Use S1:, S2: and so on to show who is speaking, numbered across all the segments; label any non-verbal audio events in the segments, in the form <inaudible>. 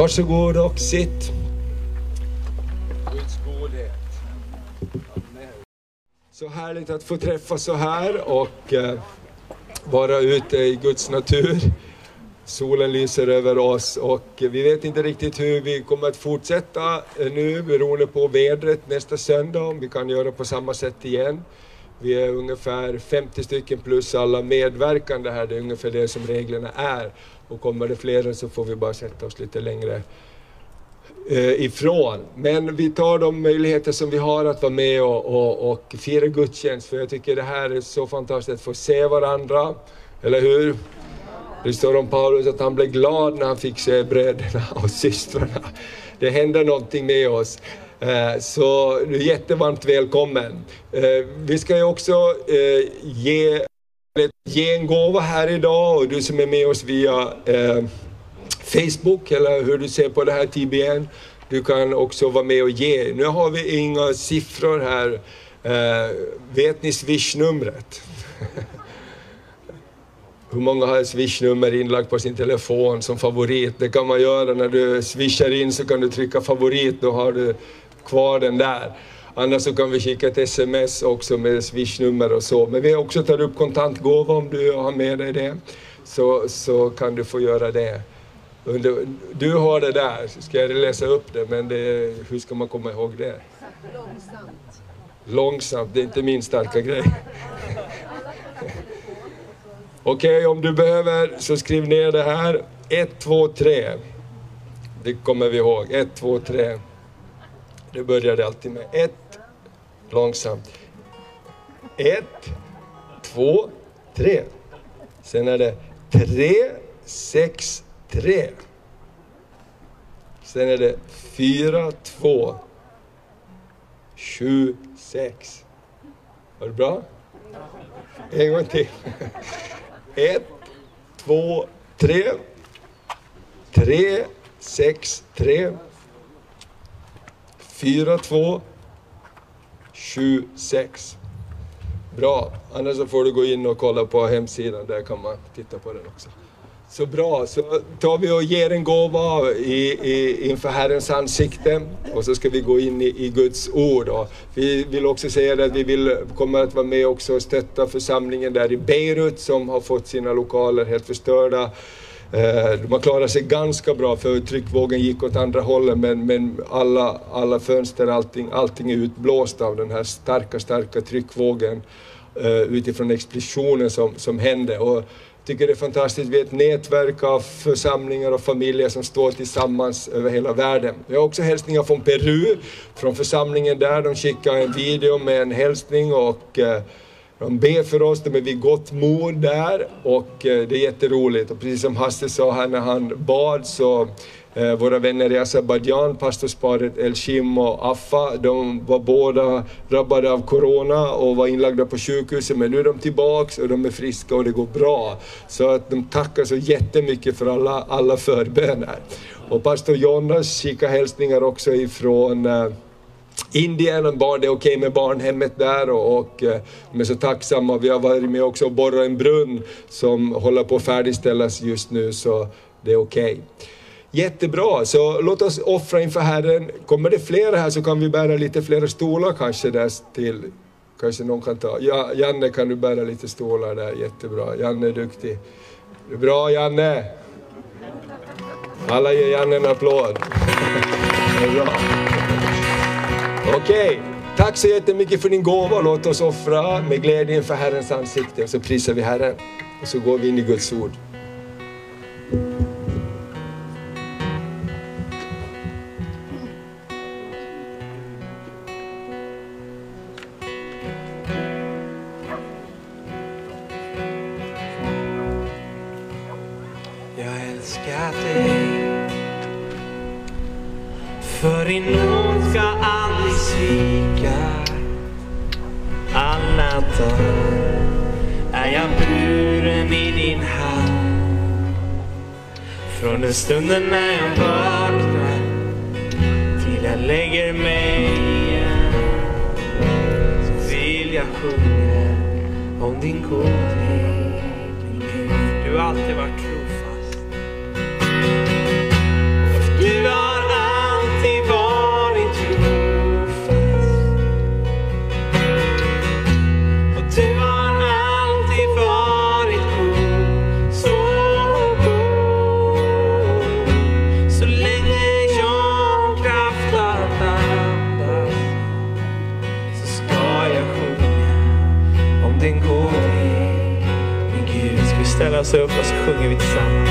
S1: Varsågod och sitt. Guds godhet. Amen. Så härligt att få träffas så här och eh, vara ute i Guds natur. Solen lyser över oss och vi vet inte riktigt hur vi kommer att fortsätta eh, nu beroende på vädret nästa söndag, om vi kan göra på samma sätt igen. Vi är ungefär 50 stycken plus alla medverkande här, det är ungefär det som reglerna är. Och kommer det fler så får vi bara sätta oss lite längre eh, ifrån. Men vi tar de möjligheter som vi har att vara med och, och, och fira gudstjänst, för jag tycker det här är så fantastiskt att få se varandra, eller hur? Det står om Paulus att han blev glad när han fick se bröderna och systrarna. Det händer någonting med oss. Eh, så du är jättevarmt välkommen. Eh, vi ska ju också eh, ge, ge en gåva här idag och du som är med oss via Facebook eller hur du ser på det här TBN, du kan också vara med och ge. Nu har vi inga siffror här. Vet ni swishnumret? <laughs> Hur många har swishnummer inlagt på sin telefon som favorit? Det kan man göra när du swishar in så kan du trycka favorit, då har du kvar den där. Annars så kan vi skicka ett sms också med swishnummer och så. Men vi också tagit upp kontantgåva om du har med dig det. Så, så kan du få göra det. Du har det där, ska jag läsa upp det, men det, hur ska man komma ihåg det? Långsamt. Långsamt, det är inte min starka grej. Okej, om du behöver så skriv ner det här. 1, 2, 3. Det kommer vi ihåg. 1, 2, 3. Det började alltid med ett, långsamt. Ett, två, tre. Sen är det tre, sex, tre. Sen är det fyra, två, sju, sex. Var det bra? En gång till. Ett, två, tre. Tre, sex, tre. Fyra, två. Sju, sex. Bra, annars så får du gå in och kolla på hemsidan, där kan man titta på den också. Så bra, så tar vi och ger en gåva i, i, inför Herrens ansikte och så ska vi gå in i, i Guds ord. Och vi vill också säga att vi vill, kommer att vara med också och stötta församlingen där i Beirut som har fått sina lokaler helt förstörda. Man De har klarat sig ganska bra för tryckvågen gick åt andra hållet men, men alla, alla fönster, allting, allting är utblåst av den här starka, starka tryckvågen eh, utifrån explosionen som, som hände. Och jag tycker det är fantastiskt, vi är ett nätverk av församlingar och familjer som står tillsammans över hela världen. Jag har också hälsningar från Peru, från församlingen där. De skickar en video med en hälsning och eh, de ber för oss, de är vid gott mod där och eh, det är jätteroligt. Och precis som Hasse sa här när han bad så eh, våra vänner i Azerbajdzjan, pastorsparet Elshim och Affa, de var båda drabbade av Corona och var inlagda på sjukhuset men nu är de tillbaks och de är friska och det går bra. Så att de tackar så jättemycket för alla, alla förböner. Och pastor Jonas skickar hälsningar också ifrån eh, Indien, barn, det är okej med barnhemmet där och, och eh, de är så tacksamma. Vi har varit med också och borrat en brunn som håller på att färdigställas just nu så det är okej. Jättebra, så låt oss offra inför Herren. Kommer det flera här så kan vi bära lite flera stolar kanske där till. Kanske någon kan ta. Ja, Janne kan du bära lite stolar där, jättebra. Janne är duktig. Är bra Janne! Alla ger Janne en applåd. Det är bra. Okej, tack så jättemycket för din gåva. Låt oss offra med glädje inför Herrens ansikte och så prisar vi Herren. Och så går vi in i Guds ord.
S2: the night. ställa oss upp och så sjunger vi tillsammans.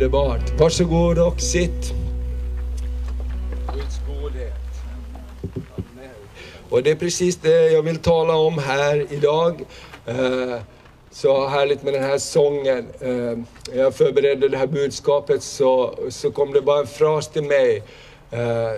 S1: Underbart. Varsågod och sitt. Guds godhet. Och det är precis det jag vill tala om här idag. Eh, så härligt med den här sången. När Jag förberedde det här budskapet så kom det bara en fras till mig eh,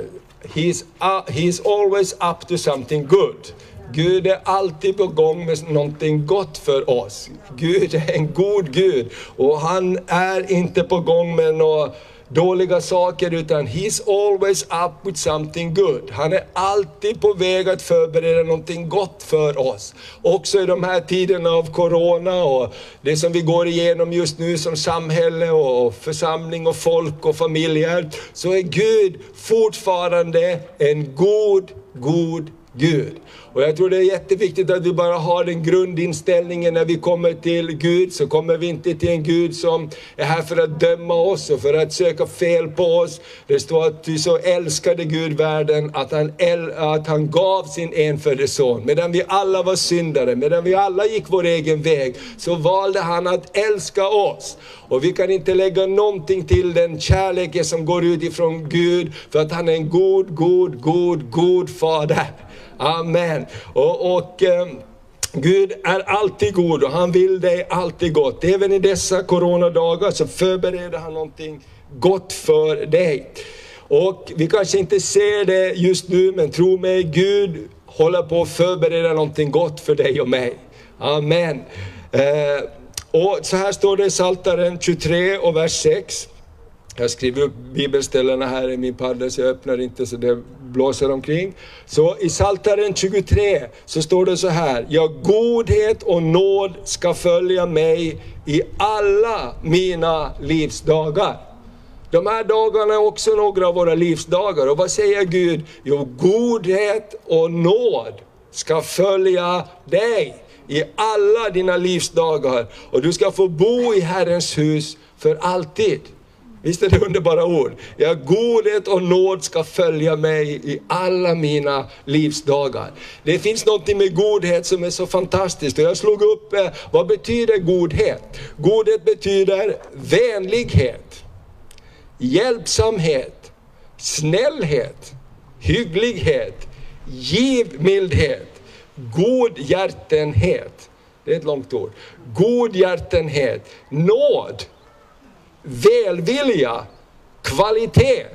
S1: He's, uh, he's always up to something good. Gud är alltid på gång med någonting gott för oss. Gud är en god Gud och han är inte på gång med något dåliga saker utan he's always up with something good. Han är alltid på väg att förbereda någonting gott för oss. Också i de här tiderna av Corona och det som vi går igenom just nu som samhälle och församling och folk och familjer, så är Gud fortfarande en god, god Gud. Och jag tror det är jätteviktigt att vi bara har den grundinställningen när vi kommer till Gud, så kommer vi inte till en Gud som är här för att döma oss och för att söka fel på oss. Det står att du så älskade Gud världen att han, att han gav sin enfödde son. Medan vi alla var syndare, medan vi alla gick vår egen väg, så valde han att älska oss. Och vi kan inte lägga någonting till den kärleken som går ut ifrån Gud, för att han är en god, god, god, god fader. Amen. Och, och eh, Gud är alltid god och han vill dig alltid gott. Även i dessa coronadagar så förbereder han någonting gott för dig. Och vi kanske inte ser det just nu, men tro mig, Gud håller på att förbereda någonting gott för dig och mig. Amen. Eh, och så här står det i Psaltaren 23 och vers 6. Jag skriver upp bibelställena här i min paddel så jag öppnar inte så det blåser omkring. Så i Psaltaren 23 så står det så här, ja godhet och nåd ska följa mig i alla mina livsdagar. De här dagarna är också några av våra livsdagar och vad säger Gud? Jo, godhet och nåd ska följa dig i alla dina livsdagar och du ska få bo i Herrens hus för alltid. Visst är det underbara ord? Ja, godhet och nåd ska följa mig i alla mina livsdagar. Det finns något med godhet som är så fantastiskt och jag slog upp, eh, vad betyder godhet? Godhet betyder vänlighet, hjälpsamhet, snällhet, hygglighet, givmildhet, godhjärtenhet. Det är ett långt ord. Godhjärtenhet, nåd, välvilja, kvalitet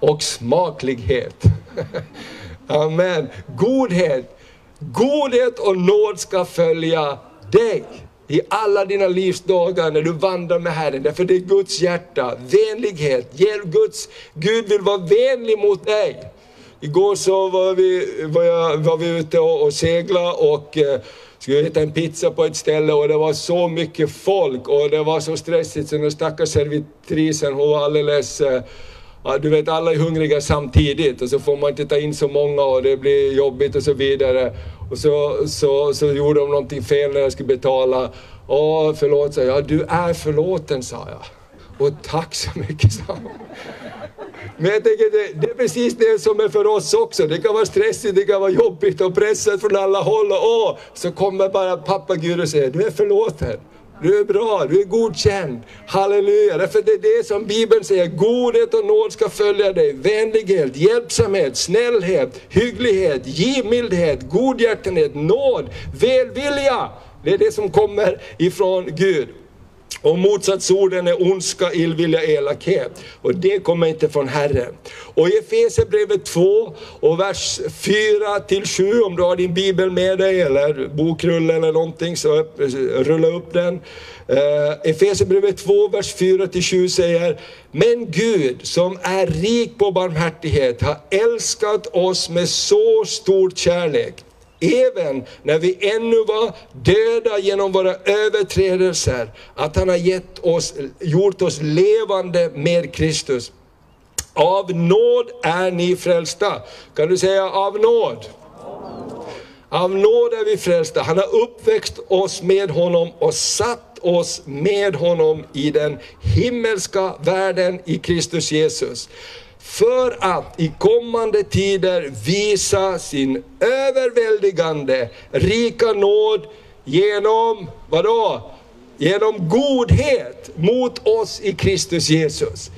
S1: och smaklighet. <laughs> Amen. Godhet, godhet och nåd ska följa dig i alla dina livsdagar när du vandrar med Herren. Därför det är Guds hjärta, vänlighet, Guds, Gud vill vara vänlig mot dig. Igår så var vi, var jag, var vi ute och, och segla och eh, skulle äta en pizza på ett ställe och det var så mycket folk och det var så stressigt så den stackars servitrisen hon var alldeles eh, Ja, du vet, alla är hungriga samtidigt och så får man inte ta in så många och det blir jobbigt och så vidare. Och så, så, så gjorde de någonting fel när jag skulle betala. Åh, förlåt, sa jag. Ja, du är förlåten, sa jag. Och tack så mycket, sa hon. Men jag tänker, det, det, är precis det som är för oss också. Det kan vara stressigt, det kan vara jobbigt och pressat från alla håll. Och åh, så kommer bara pappa Gud och säger, du är förlåten. Du är bra, du är godkänd. Halleluja! Därför det är det som Bibeln säger, godhet och nåd ska följa dig. Vänlighet, hjälpsamhet, snällhet, hygglighet, givmildhet, godhjärtenhet, nåd, välvilja. Det är det som kommer ifrån Gud. Och motsatsorden är ondska, illvilja, elakhet. Och det kommer inte från Herren. Och i Efesierbrevet 2 och vers 4 till 7, om du har din bibel med dig eller bokrulle eller någonting, så rulla upp den. Uh, Efesierbrevet 2, vers 4 till 7 säger, Men Gud som är rik på barmhärtighet har älskat oss med så stor kärlek även när vi ännu var döda genom våra överträdelser, att han har gett oss, gjort oss levande med Kristus. Av nåd är ni frälsta. Kan du säga av nåd? Av nåd är vi frälsta. Han har uppväxt oss med honom och satt oss med honom i den himmelska världen i Kristus Jesus för att i kommande tider visa sin överväldigande rika nåd genom, vadå? Genom godhet mot oss i Kristus Jesus.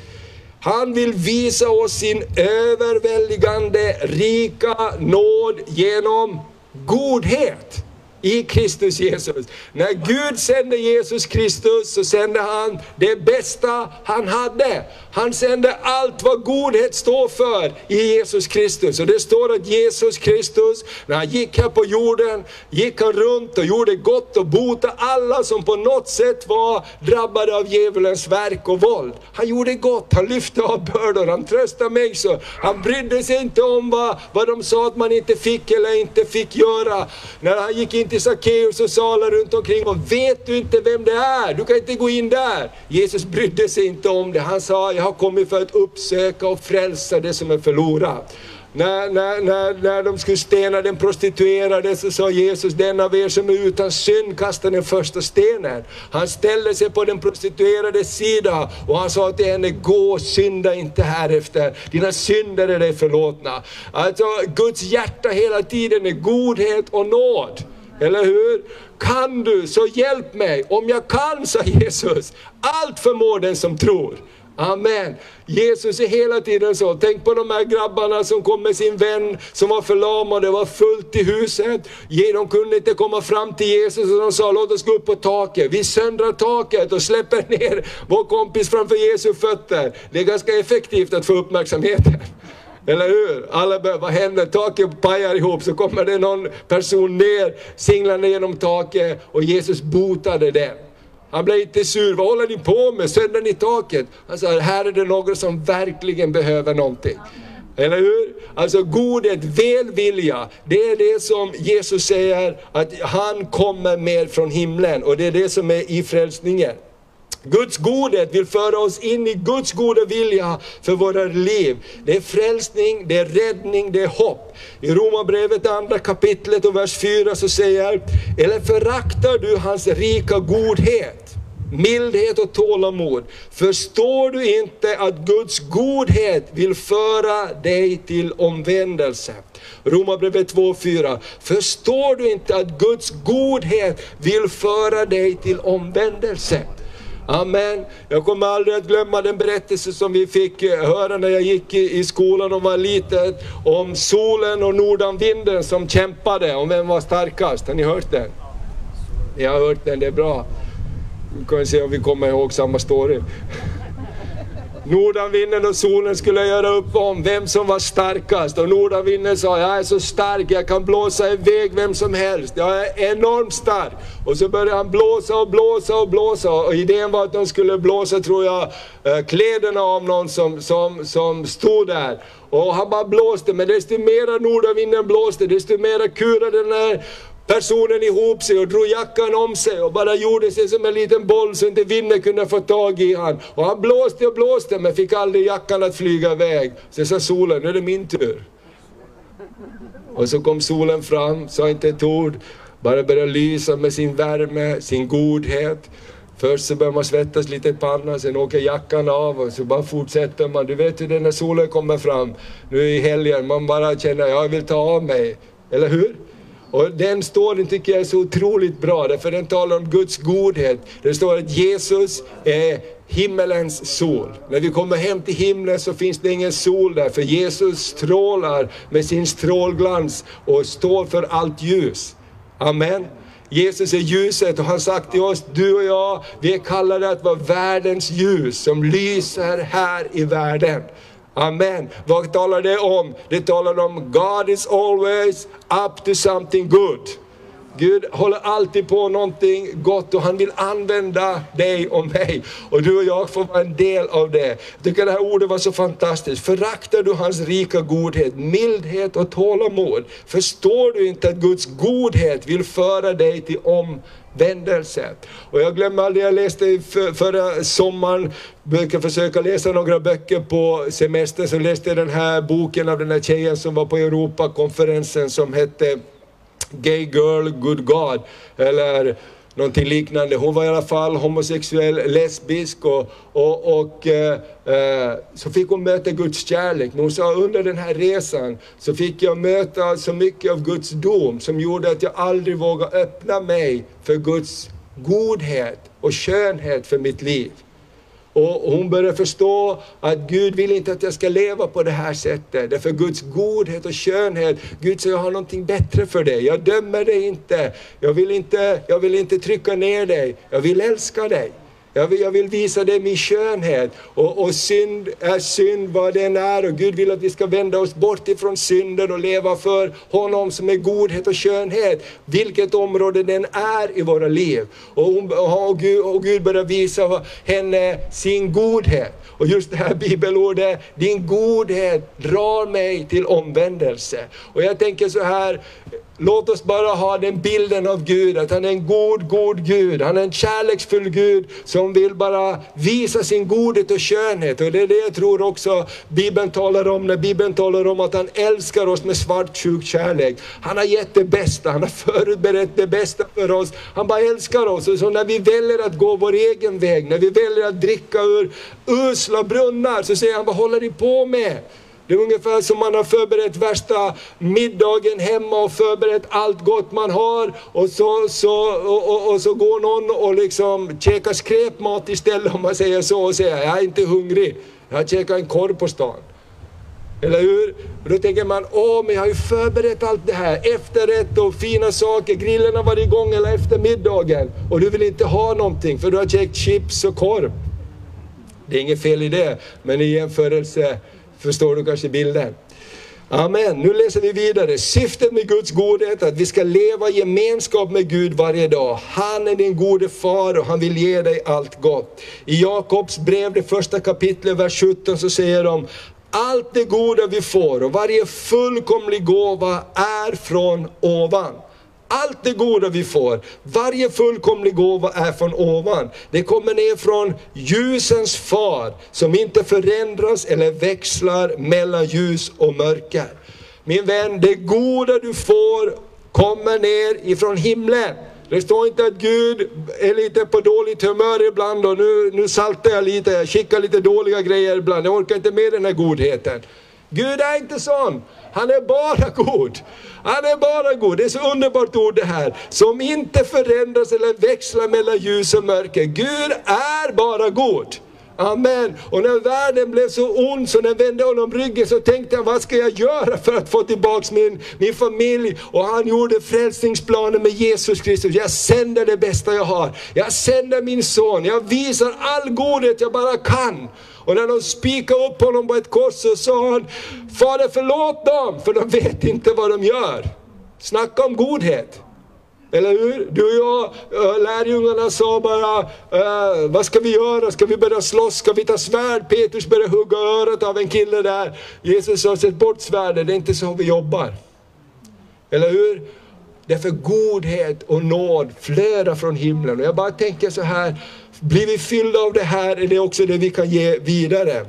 S1: Han vill visa oss sin överväldigande rika nåd genom godhet i Kristus Jesus. När Gud sände Jesus Kristus så sände han det bästa han hade. Han sände allt vad godhet står för i Jesus Kristus. Och det står att Jesus Kristus, när han gick här på jorden, gick han runt och gjorde gott och botade alla som på något sätt var drabbade av djävulens verk och våld. Han gjorde gott, han lyfte av bördor, han tröstade människor. Han brydde sig inte om vad, vad de sa att man inte fick eller inte fick göra. När han gick in till Sackeus och Sala runt omkring och vet du inte vem det är? Du kan inte gå in där. Jesus brydde sig inte om det. Han sa, jag har kommit för att uppsöka och frälsa det som är förlorat. När, när, när, när de skulle stena den prostituerade så sa Jesus, den av er som är utan synd kastar den första stenen. Han ställde sig på den prostituerades sida och han sa till henne, gå synda inte härefter, dina synder är dig förlåtna. Alltså Guds hjärta hela tiden är godhet och nåd. Eller hur? Kan du, så hjälp mig. Om jag kan, sa <laughs> Jesus, allt förmår den som tror. Amen. Jesus är hela tiden så. Tänk på de här grabbarna som kom med sin vän som var förlamad, det var fullt i huset. De kunde inte komma fram till Jesus och de sa låt oss gå upp på taket. Vi söndrar taket och släpper ner vår kompis framför Jesu fötter. Det är ganska effektivt att få uppmärksamheten. Eller hur? Alla bör, vad händer? Taket pajar ihop så kommer det någon person ner singlande genom taket och Jesus botade den. Han blev inte sur, vad håller ni på med? Söndrar ni taket? Han sa, här är det någon som verkligen behöver någonting. Eller hur? Alltså godhet, välvilja, det är det som Jesus säger att han kommer med från himlen och det är det som är i frälsningen. Guds godhet vill föra oss in i Guds goda vilja för våra liv. Det är frälsning, det är räddning, det är hopp. I Romarbrevet andra kapitlet och vers 4 så säger eller föraktar du hans rika godhet? mildhet och tålamod. Förstår du inte att Guds godhet vill föra dig till omvändelse? Romarbrevet 2.4. Förstår du inte att Guds godhet vill föra dig till omvändelse? Amen. Jag kommer aldrig att glömma den berättelse som vi fick eh, höra när jag gick i skolan och var liten. Om solen och nordanvinden som kämpade om vem var starkast. Har ni hört den? Ni har hört den, det är bra. Vi kan se om vi kommer ihåg samma story. Nordanvinden och solen skulle göra upp om vem som var starkast och nordanvinden sa jag är så stark, jag kan blåsa iväg vem som helst, jag är enormt stark. Och så började han blåsa och blåsa och blåsa och idén var att de skulle blåsa, tror jag, eh, kläderna av någon som, som, som stod där. Och han bara blåste, men desto mera nordanvinden blåste, desto mera kurade den här personen ihop sig och drog jackan om sig och bara gjorde sig som en liten boll så inte vinden kunde få tag i han. Och han blåste och blåste men fick aldrig jackan att flyga iväg. Så sa solen, nu är det min tur. Och så kom solen fram, sa inte ett ord, bara började lysa med sin värme, sin godhet. Först så börjar man svettas lite i pannan, sen åker jackan av och så bara fortsätter man. Du vet hur det är när solen kommer fram, nu i helgen, man bara känner, jag vill ta av mig. Eller hur? Och den storyn tycker jag är så otroligt bra, därför den talar om Guds godhet. Det står att Jesus är himmelens sol. När vi kommer hem till himlen så finns det ingen sol där, för Jesus strålar med sin strålglans och står för allt ljus. Amen. Jesus är ljuset och han har sagt till oss, du och jag, vi är kallade att vara världens ljus som lyser här i världen. Amen. Vad talar det om? Det talar om God is always up to something good. Gud håller alltid på någonting gott och han vill använda dig och mig. Och du och jag får vara en del av det. Jag tycker det här ordet var så fantastiskt. Föraktar du hans rika godhet, mildhet och tålamod? Förstår du inte att Guds godhet vill föra dig till omvändelse? Och jag glömmer aldrig, jag läste för, förra sommaren, brukar försöka läsa några böcker på semestern. så läste jag den här boken av den här tjejen som var på Europakonferensen som hette Gay Girl, Good God, eller någonting liknande. Hon var i alla fall homosexuell, lesbisk och, och, och eh, eh, så fick hon möta Guds kärlek. Men hon sa under den här resan så fick jag möta så mycket av Guds dom som gjorde att jag aldrig vågade öppna mig för Guds godhet och skönhet för mitt liv. Och hon börjar förstå att Gud vill inte att jag ska leva på det här sättet. Därför Guds godhet och skönhet, Gud säger jag har någonting bättre för dig. Jag dömer dig inte. Jag vill inte, jag vill inte trycka ner dig. Jag vill älska dig. Jag vill, jag vill visa dig min skönhet. Och, och synd är synd vad den är och Gud vill att vi ska vända oss bort ifrån synden och leva för honom som är godhet och skönhet. Vilket område den är i våra liv. Och, hon, och, Gud, och Gud börjar visa henne sin godhet. Och just det här bibelordet, din godhet drar mig till omvändelse. Och jag tänker så här, Låt oss bara ha den bilden av Gud, att han är en god, god Gud. Han är en kärleksfull Gud som vill bara visa sin godhet och skönhet. Och det är det jag tror också Bibeln talar om, när Bibeln talar om att han älskar oss med svartsjuk kärlek. Han har gett det bästa, han har förberett det bästa för oss. Han bara älskar oss. Och så när vi väljer att gå vår egen väg, när vi väljer att dricka ur usla brunnar, så säger han, vad håller ni på med? Det är ungefär som man har förberett värsta middagen hemma och förberett allt gott man har och så, så, och, och, och så går någon och liksom käkar skräpmat istället om man säger så och säger jag är inte hungrig, jag käkar en korv på stan. Eller hur? Och då tänker man, åh men jag har ju förberett allt det här, efterrätt och fina saker, grillen har varit igång hela eftermiddagen och du vill inte ha någonting för du har käkat chips och korv. Det är inget fel i det, men i jämförelse förstår du kanske bilden. Amen. Nu läser vi vidare. Syftet med Guds godhet är att vi ska leva i gemenskap med Gud varje dag. Han är din gode far och han vill ge dig allt gott. I Jakobs brev, det första kapitlet, vers 17, så säger de allt det goda vi får och varje fullkomlig gåva är från ovan. Allt det goda vi får, varje fullkomlig gåva är från ovan. Det kommer ner från ljusens far som inte förändras eller växlar mellan ljus och mörker. Min vän, det goda du får kommer ner ifrån himlen. Det står inte att Gud är lite på dåligt humör ibland och nu, nu saltar jag lite, jag skickar lite dåliga grejer ibland, jag orkar inte med den här godheten. Gud är inte sån. Han är bara god. Han är bara god. Det är så underbart ord det här. Som inte förändras eller växlar mellan ljus och mörker. Gud är bara god. Amen. Och när världen blev så ond så när jag vände honom ryggen så tänkte jag, vad ska jag göra för att få tillbaks min, min familj? Och han gjorde frälsningsplanen med Jesus Kristus. Jag sänder det bästa jag har. Jag sänder min son. Jag visar all godhet jag bara kan. Och när de spikade upp honom på ett kors så sa han, Fader förlåt dem, för de vet inte vad de gör. Snacka om godhet. Eller hur? Du och jag, eh, lärjungarna sa bara, äh, vad ska vi göra? Ska vi börja slåss? Ska vi ta svärd? Petrus började hugga örat av en kille där. Jesus sa, sätt bort svärdet, det är inte så vi jobbar. Eller hur? Därför godhet och nåd flödar från himlen. Och jag bara tänker så här, blir vi fyllda av det här är det också det vi kan ge vidare.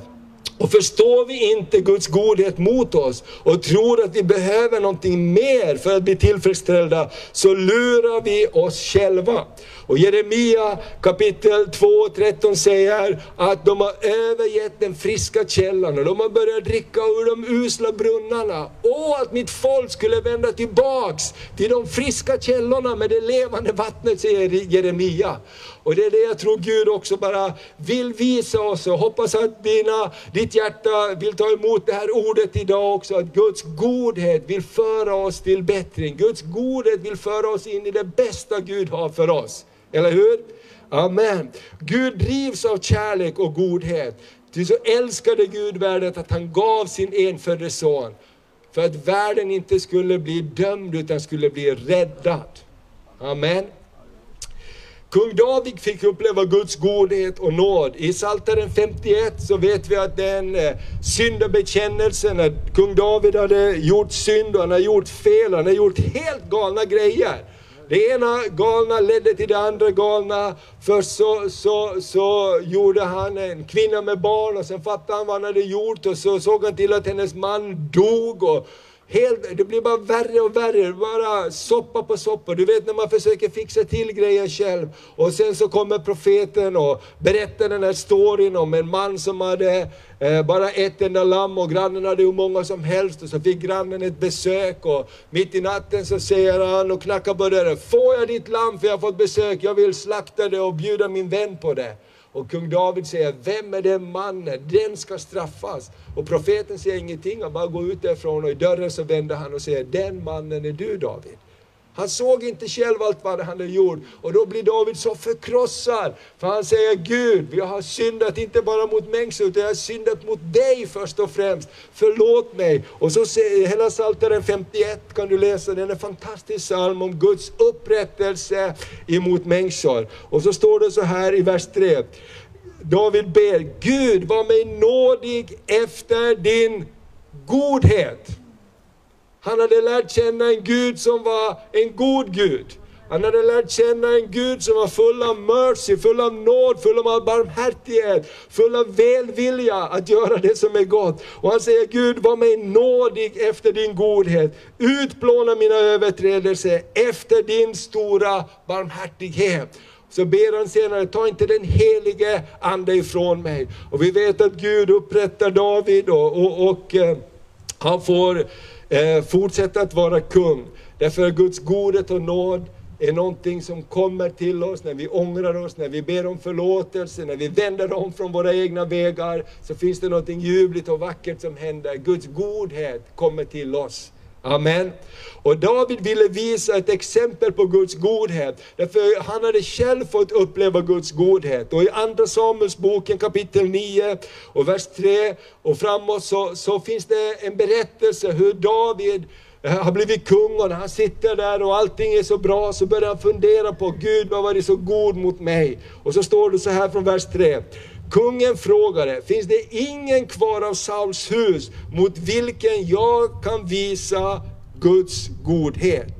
S1: Och förstår vi inte Guds godhet mot oss och tror att vi behöver någonting mer för att bli tillfredsställda, så lurar vi oss själva. Och Jeremia kapitel 2 och 13 säger att de har övergett den friska källan och de har börjat dricka ur de usla brunnarna. Åh, att mitt folk skulle vända tillbaks till de friska källorna med det levande vattnet, säger Jeremia. Och det är det jag tror Gud också bara vill visa oss och hoppas att dina, ditt hjärta vill ta emot det här ordet idag också. Att Guds godhet vill föra oss till bättring. Guds godhet vill föra oss in i det bästa Gud har för oss. Eller hur? Amen. Gud drivs av kärlek och godhet. Ty så älskade Gud världen att han gav sin enfödde son. För att världen inte skulle bli dömd utan skulle bli räddad. Amen. Kung David fick uppleva Guds godhet och nåd. I Psaltaren 51 så vet vi att den eh, syndabekännelsen, att kung David hade gjort synd och han har gjort fel, han har gjort helt galna grejer. Det ena galna ledde till det andra galna. Först så, så, så gjorde han en kvinna med barn och sen fattade han vad han hade gjort och så såg han till att hennes man dog. Och, Helt, det blir bara värre och värre, bara soppa på soppa. Du vet när man försöker fixa till grejer själv. Och sen så kommer profeten och berättar den här storyn om en man som hade eh, bara ett enda lamm och grannen hade hur många som helst. Och så fick grannen ett besök och mitt i natten så säger han och knackar på dörren. Får jag ditt lamm för jag har fått besök, jag vill slakta det och bjuda min vän på det. Och kung David säger, vem är den mannen? Den ska straffas. Och profeten säger ingenting, han bara går ut därifrån och i dörren så vänder han och säger, den mannen är du David. Han såg inte själv allt vad han hade gjort och då blir David så förkrossad. För han säger Gud, vi har syndat inte bara mot människor utan jag har syndat mot dig först och främst. Förlåt mig. Och så säger hela Psaltaren 51 kan du läsa, den är en fantastisk psalm om Guds upprättelse emot människor. Och så står det så här i vers 3. David ber, Gud var mig nådig efter din godhet. Han hade lärt känna en Gud som var en god Gud. Han hade lärt känna en Gud som var full av mercy, full av nåd, full av barmhärtighet, full av välvilja att göra det som är gott. Och han säger Gud var mig nådig efter din godhet. Utplåna mina överträdelser efter din stora barmhärtighet. Så ber han senare, ta inte den helige Ande ifrån mig. Och vi vet att Gud upprättar David och, och, och eh, han får eh, fortsätta att vara kung. Därför att Guds godhet och nåd är någonting som kommer till oss när vi ångrar oss, när vi ber om förlåtelse, när vi vänder om från våra egna vägar, så finns det någonting ljuvligt och vackert som händer. Guds godhet kommer till oss. Amen. Och David ville visa ett exempel på Guds godhet, därför han hade själv fått uppleva Guds godhet. Och i Andra Samuelsboken kapitel 9 och vers 3 och framåt så, så finns det en berättelse hur David eh, har blivit kung och när han sitter där och allting är så bra så börjar han fundera på Gud vad var det så god mot mig? Och så står det så här från vers 3. Kungen frågade, finns det ingen kvar av Sauls hus mot vilken jag kan visa Guds godhet?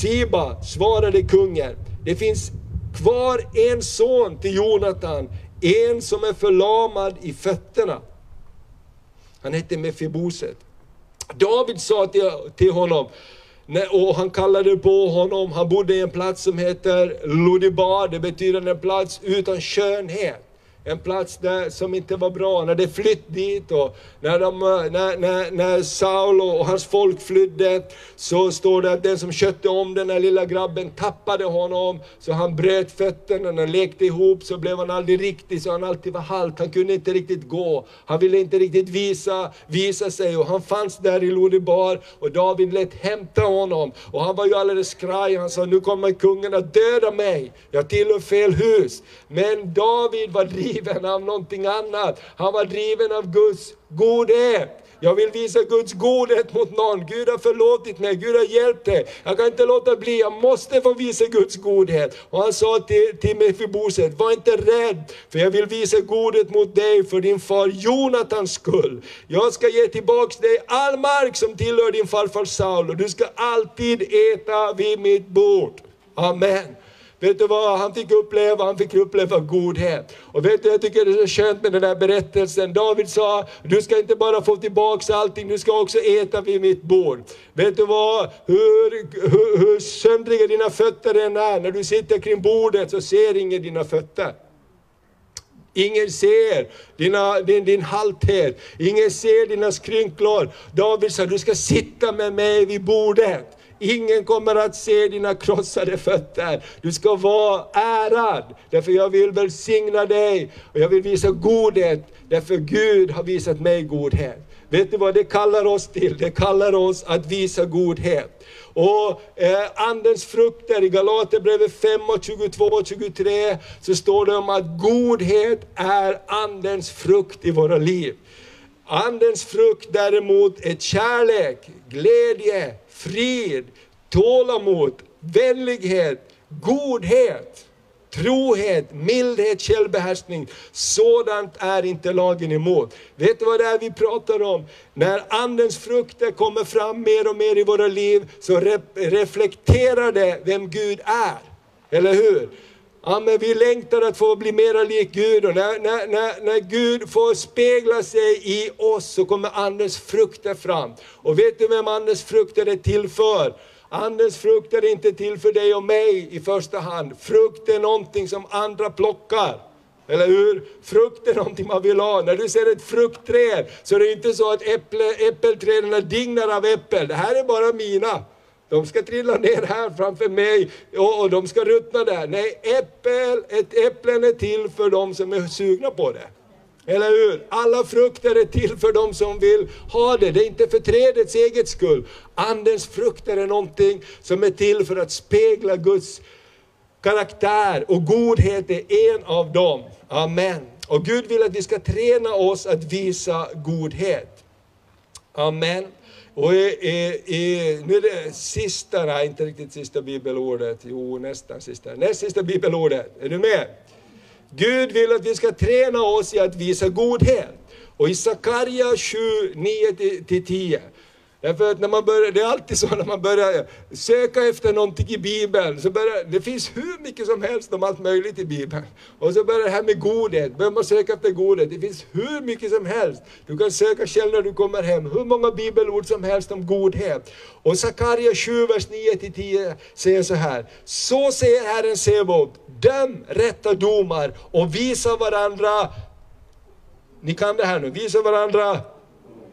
S1: Siba svarade kungen, det finns kvar en son till Jonatan, en som är förlamad i fötterna. Han hette Mefiboset. David sa till, till honom, och han kallade på honom, han bodde i en plats som heter Lodibar, det betyder en plats utan skönhet en plats där, som inte var bra. När de flytt dit och när, de, när, när, när Saul och hans folk flydde så står det att den som köpte om den här lilla grabben tappade honom så han bröt fötterna, när han lekte ihop så blev han aldrig riktig så han alltid var halt, han kunde inte riktigt gå. Han ville inte riktigt visa, visa sig och han fanns där i Lodibar och David lät hämta honom och han var ju alldeles skraj, han sa nu kommer kungen att döda mig, jag tillhör fel hus. Men David var driven driven av någonting annat. Han var driven av Guds godhet. Jag vill visa Guds godhet mot någon. Gud har förlåtit mig, Gud har hjälpt dig. Jag kan inte låta bli, jag måste få visa Guds godhet. Och han sa till, till Mefiboset, var inte rädd, för jag vill visa godhet mot dig för din far Jonatans skull. Jag ska ge tillbaks dig all mark som tillhör din farfar Saul och du ska alltid äta vid mitt bord. Amen. Vet du vad han fick uppleva? Han fick uppleva godhet. Och vet du, jag tycker det är så skönt med den här berättelsen. David sa, du ska inte bara få tillbaks allting, du ska också äta vid mitt bord. Vet du vad? Hur, hur, hur söndriga dina fötter än är, när du sitter kring bordet så ser ingen dina fötter. Ingen ser dina, din, din halthet, ingen ser dina skrynklor. David sa, du ska sitta med mig vid bordet. Ingen kommer att se dina krossade fötter. Du ska vara ärad, därför jag vill välsigna dig och jag vill visa godhet, därför Gud har visat mig godhet. Vet du vad det kallar oss till? Det kallar oss att visa godhet. Och eh, Andens frukter i Galaterbrevet 5 och 22 och 23 så står det om att godhet är Andens frukt i våra liv. Andens frukt däremot är kärlek, glädje, frid, tålamod, vänlighet, godhet, trohet, mildhet, självbehärskning. Sådant är inte lagen emot. Vet du vad det är vi pratar om? När Andens frukter kommer fram mer och mer i våra liv så re reflekterar det vem Gud är. Eller hur? Ja, men vi längtar att få bli mera lik Gud och när, när, när, när Gud får spegla sig i oss så kommer Andens frukter fram. Och vet du vem Andens frukter är till för? Andens frukt är inte till för dig och mig i första hand. Frukt är någonting som andra plockar. Eller hur? Frukt är någonting man vill ha. När du ser ett fruktträd så är det inte så att äpple, äppelträden dignar av äppel. Det här är bara mina. De ska trilla ner här framför mig och, och de ska ruttna där. Nej, äppel, ett äpplen är till för de som är sugna på det. Eller hur? Alla frukter är till för de som vill ha det. Det är inte för trädets eget skull. Andens frukter är någonting som är till för att spegla Guds karaktär och godhet är en av dem. Amen. Och Gud vill att vi ska träna oss att visa godhet. Amen. Och i, i, i, nu är det sista, nej inte riktigt sista bibelordet, jo nästan sista, näst sista bibelordet. Är du med? Gud vill att vi ska träna oss i att visa godhet. Och i Sakarja 7, 9-10, Därför att när man börjar, det är alltid så när man börjar söka efter någonting i Bibeln, så börjar, det finns hur mycket som helst om allt möjligt i Bibeln. Och så börjar det här med godhet, börjar man söka efter godhet, det finns hur mycket som helst. Du kan söka själv när du kommer hem, hur många bibelord som helst om godhet. Och Sakarja 7, vers 9-10 säger så här, så säger Herren Sebot, döm rätta domar och visa varandra, ni kan det här nu, visa varandra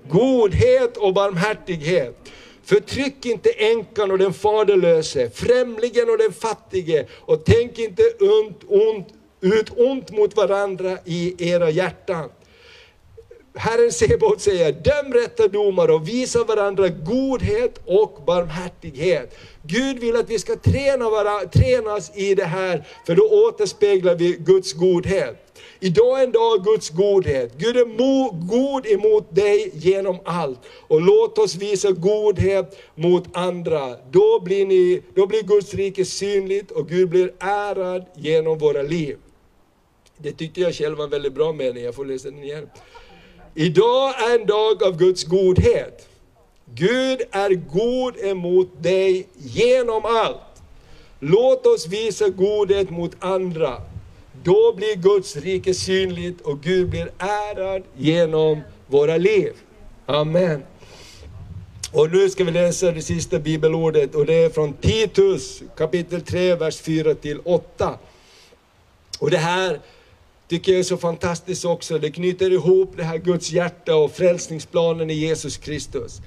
S1: godhet och barmhärtighet. Förtryck inte änkan och den faderlöse, främlingen och den fattige och tänk inte ont, ont, ut ont mot varandra i era hjärtan. Herren Sebot säger, döm rätta domar och visa varandra godhet och barmhärtighet. Gud vill att vi ska träna varandra, tränas i det här, för då återspeglar vi Guds godhet. Idag är en dag Guds godhet. Gud är mo, god emot dig genom allt. Och låt oss visa godhet mot andra. Då blir, ni, då blir Guds rike synligt och Gud blir ärad genom våra liv. Det tyckte jag själv var en väldigt bra mening, jag får läsa den igen. Idag är en dag av Guds godhet. Gud är god emot dig genom allt. Låt oss visa godhet mot andra. Då blir Guds rike synligt och Gud blir ärad genom våra liv. Amen. Och nu ska vi läsa det sista bibelordet och det är från Titus kapitel 3, vers 4 till 8. Och det här tycker jag är så fantastiskt också. Det knyter ihop det här Guds hjärta och frälsningsplanen i Jesus Kristus.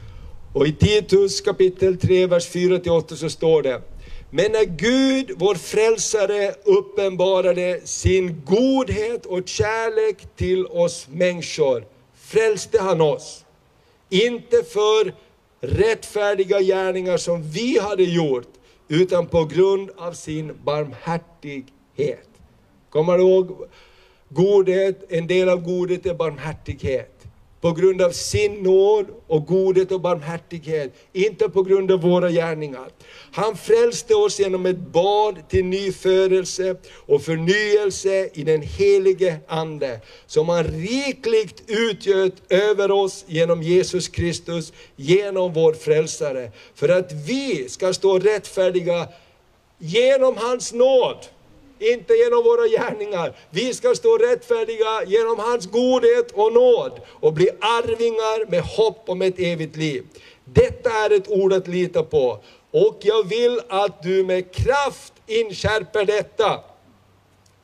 S1: Och i Titus kapitel 3, vers 4 till 8 så står det men när Gud, vår frälsare, uppenbarade sin godhet och kärlek till oss människor, frälste han oss. Inte för rättfärdiga gärningar som vi hade gjort, utan på grund av sin barmhärtighet. Kommer du ihåg? Godhet, en del av godhet är barmhärtighet på grund av sin nåd och godhet och barmhärtighet, inte på grund av våra gärningar. Han frälste oss genom ett bad till nyfödelse och förnyelse i den helige Ande, som han rikligt utgöt över oss genom Jesus Kristus, genom vår frälsare, för att vi ska stå rättfärdiga genom hans nåd inte genom våra gärningar. Vi ska stå rättfärdiga genom hans godhet och nåd och bli arvingar med hopp om ett evigt liv. Detta är ett ord att lita på och jag vill att du med kraft inskärper detta.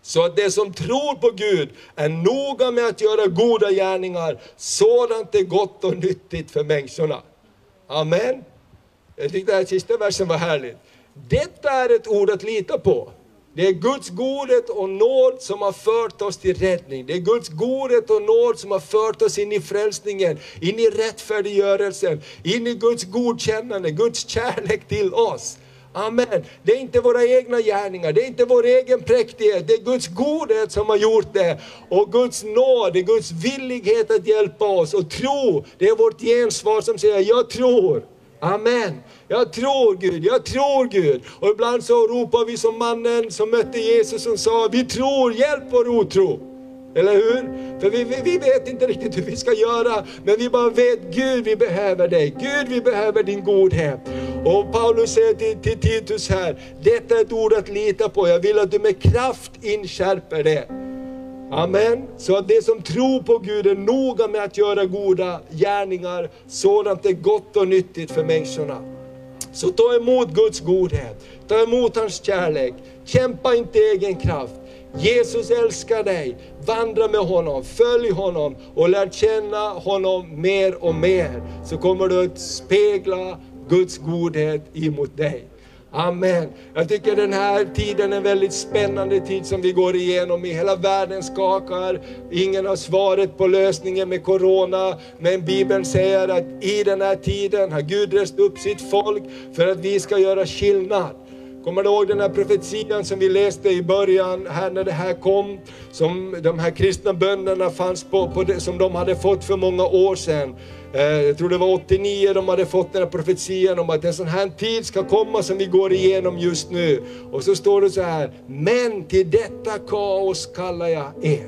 S1: Så att det som tror på Gud är noga med att göra goda gärningar, sådant är gott och nyttigt för människorna. Amen. Jag tyckte den här sista versen var härlig. Detta är ett ord att lita på. Det är Guds godhet och nåd som har fört oss till räddning. Det är Guds godhet och nåd som har fört oss in i frälsningen, in i rättfärdiggörelsen, in i Guds godkännande, Guds kärlek till oss. Amen. Det är inte våra egna gärningar, det är inte vår egen präktighet, det är Guds godhet som har gjort det. Och Guds nåd, det är Guds villighet att hjälpa oss. Och tro, det är vårt gensvar som säger, jag tror. Amen. Jag tror Gud, jag tror Gud. Och ibland så ropar vi som mannen som mötte Jesus som sa, vi tror, hjälp vår otro. Eller hur? För vi, vi, vi, vet inte riktigt hur vi ska göra, men vi bara vet, Gud vi behöver dig, Gud vi behöver din godhet. Och Paulus säger till, till Titus här, detta är ett ord att lita på, jag vill att du med kraft inskärper det. Amen. Så att det som tror på Gud är noga med att göra goda gärningar, sådant är gott och nyttigt för människorna. Så ta emot Guds godhet, ta emot hans kärlek, kämpa inte i egen kraft. Jesus älskar dig, vandra med honom, följ honom och lär känna honom mer och mer. Så kommer du att spegla Guds godhet emot dig. Amen. Jag tycker den här tiden är en väldigt spännande tid som vi går igenom. I hela världen skakar. Ingen har svaret på lösningen med Corona. Men Bibeln säger att i den här tiden har Gud rest upp sitt folk för att vi ska göra skillnad. Kommer du ihåg den här profetian som vi läste i början, här när det här kom? Som de här kristna bönderna fanns på, på det, som de hade fått för många år sedan. Eh, jag tror det var 89 de hade fått den här profetian om att en sån här tid ska komma som vi går igenom just nu. Och så står det så här, men till detta kaos kallar jag er.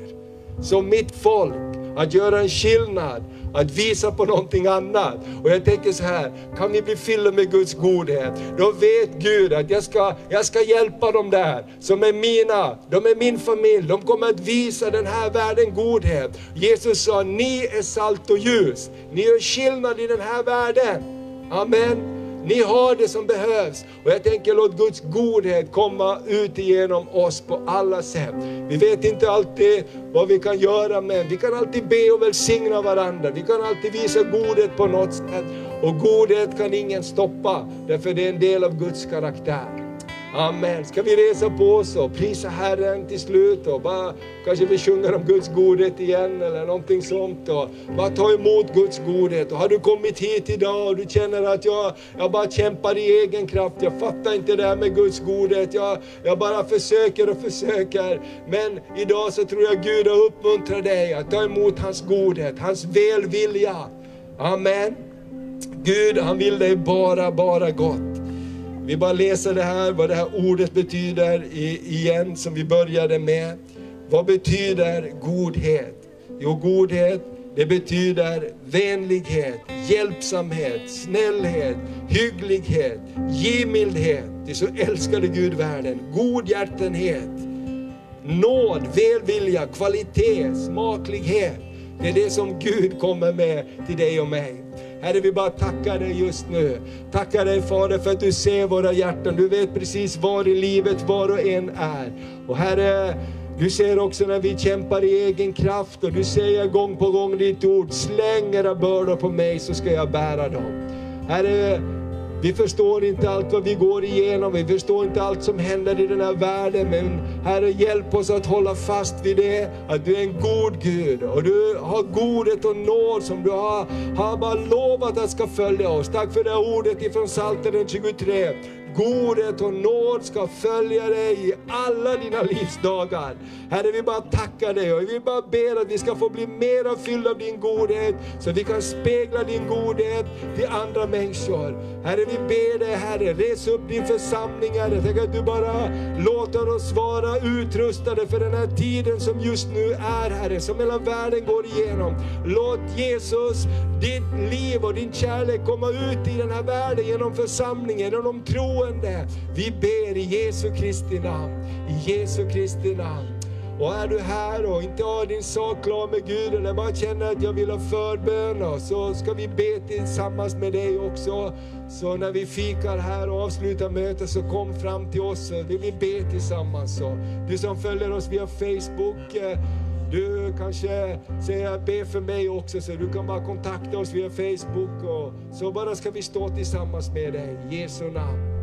S1: Så mitt folk, att göra en skillnad, att visa på någonting annat. Och jag tänker så här, kan vi bli fyllda med Guds godhet, då vet Gud att jag ska, jag ska hjälpa dem där, som är mina, de är min familj, de kommer att visa den här världen godhet. Jesus sa, ni är salt och ljus, ni gör skillnad i den här världen. Amen. Ni har det som behövs. Och jag tänker låt Guds godhet komma ut igenom oss på alla sätt. Vi vet inte alltid vad vi kan göra men vi kan alltid be och välsigna varandra. Vi kan alltid visa godhet på något sätt. Och godhet kan ingen stoppa, därför det är en del av Guds karaktär. Amen. Ska vi resa på oss och prisa Herren till slut och bara kanske vi sjunger om Guds godhet igen eller någonting sånt och bara ta emot Guds godhet. Och har du kommit hit idag och du känner att jag, jag bara kämpar i egen kraft, jag fattar inte det här med Guds godhet, jag, jag bara försöker och försöker. Men idag så tror jag Gud har uppmuntrat dig att ta emot hans godhet, hans välvilja. Amen. Gud han vill dig bara, bara gott. Vi bara läser det här, vad det här ordet betyder igen, som vi började med. Vad betyder godhet? Jo, godhet, det betyder vänlighet, hjälpsamhet, snällhet, hygglighet, givmildhet. Det är så älskade Gud världen. Godhjärtenhet, nåd, välvilja, kvalitet, smaklighet. Det är det som Gud kommer med till dig och mig. Herre, vi bara tackar dig just nu. Tackar dig Fader för att du ser våra hjärtan. Du vet precis var i livet var och en är. Och Herre, du ser också när vi kämpar i egen kraft och du säger gång på gång ditt ord, släng era bördor på mig så ska jag bära dem. Herre, vi förstår inte allt vad vi går igenom, vi förstår inte allt som händer i den här världen. Men Herre, hjälp oss att hålla fast vid det, att du är en god Gud. Och du har godhet och nåd som du har, har bara lovat att ska följa oss. Tack för det här ordet ifrån Psaltaren 23. Godhet och nåd ska följa dig i alla dina livsdagar. Herre, vi bara tackar dig och vi bara ber att vi ska få bli mera fyllda av din godhet, så vi kan spegla din godhet till andra människor. Herre, vi ber dig Herre, res upp din församling Herre. Tänk att du bara låter oss vara utrustade för den här tiden som just nu är Herre, som hela världen går igenom. Låt Jesus, ditt liv och din kärlek komma ut i den här världen genom församlingen, genom troende. Vi ber i Jesu Kristi namn, i Jesu Kristi namn. Och är du här och inte har din sak klar med Gud eller bara känner att jag vill ha förbön så ska vi be tillsammans med dig också. Så när vi fikar här och avslutar mötet så kom fram till oss så vill vi be tillsammans. Så du som följer oss via Facebook, eh, du kanske säger be för mig också så du kan bara kontakta oss via Facebook och så bara ska vi stå tillsammans med dig i Jesu namn.